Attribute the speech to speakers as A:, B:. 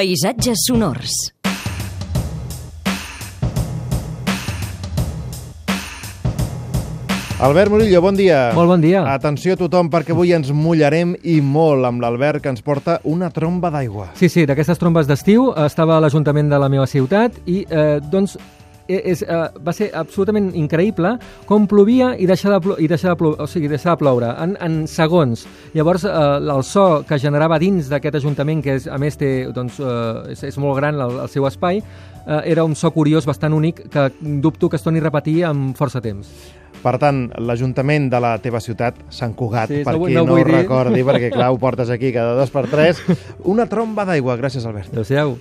A: Paisatges sonors.
B: Albert Murillo, bon dia.
C: Molt bon dia.
B: Atenció a tothom, perquè avui ens mullarem i molt amb l'Albert, que ens porta una tromba d'aigua.
C: Sí, sí, d'aquestes trombes d'estiu estava a l'Ajuntament de la meva ciutat i, eh, doncs, és, eh, va ser absolutament increïble com plovia i deixava de, plo i deixava de, plo o sigui, deixava de ploure en, en segons. Llavors, eh, el so que generava dins d'aquest Ajuntament, que és, a més té, doncs, eh, és, és molt gran el, el seu espai, eh, era un so curiós bastant únic que dubto que es torni a repetir amb força temps.
B: Per tant, l'Ajuntament de la teva ciutat, Sant Cugat,
C: Sí,
B: per
C: no
B: qui
C: no
B: no, ho
C: dir.
B: recordi, perquè clar, ho portes aquí cada dos per tres. Una tromba d'aigua. Gràcies, Albert.
C: Adéu-siau.